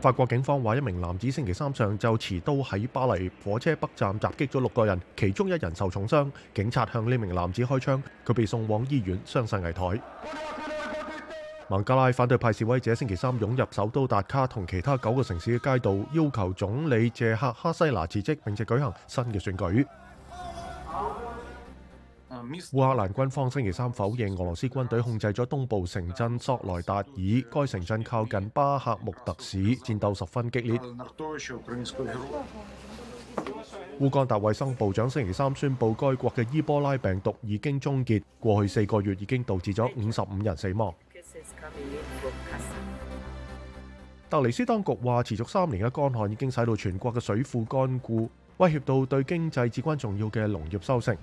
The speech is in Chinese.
法國警方話，一名男子星期三上晝持刀喺巴黎火車北站襲擊咗六個人，其中一人受重傷。警察向呢名男子開槍，佢被送往醫院，傷势危殆。孟加拉反對派示威者星期三涌入首都达卡同其他九個城市嘅街道，要求總理谢克哈西拿辭職，並且舉行新嘅選舉。乌克兰军方星期三否认俄罗斯军队控制咗东部城镇索莱达尔，该城镇靠近巴赫穆特市，战斗十分激烈。乌干达卫生部长星期三宣布，该国嘅伊波拉病毒已经终结，过去四个月已经导致咗五十五人死亡。特尼斯当局话，持续三年嘅干旱已经使到全国嘅水库干涸，威胁到对经济至关重要嘅农业收成。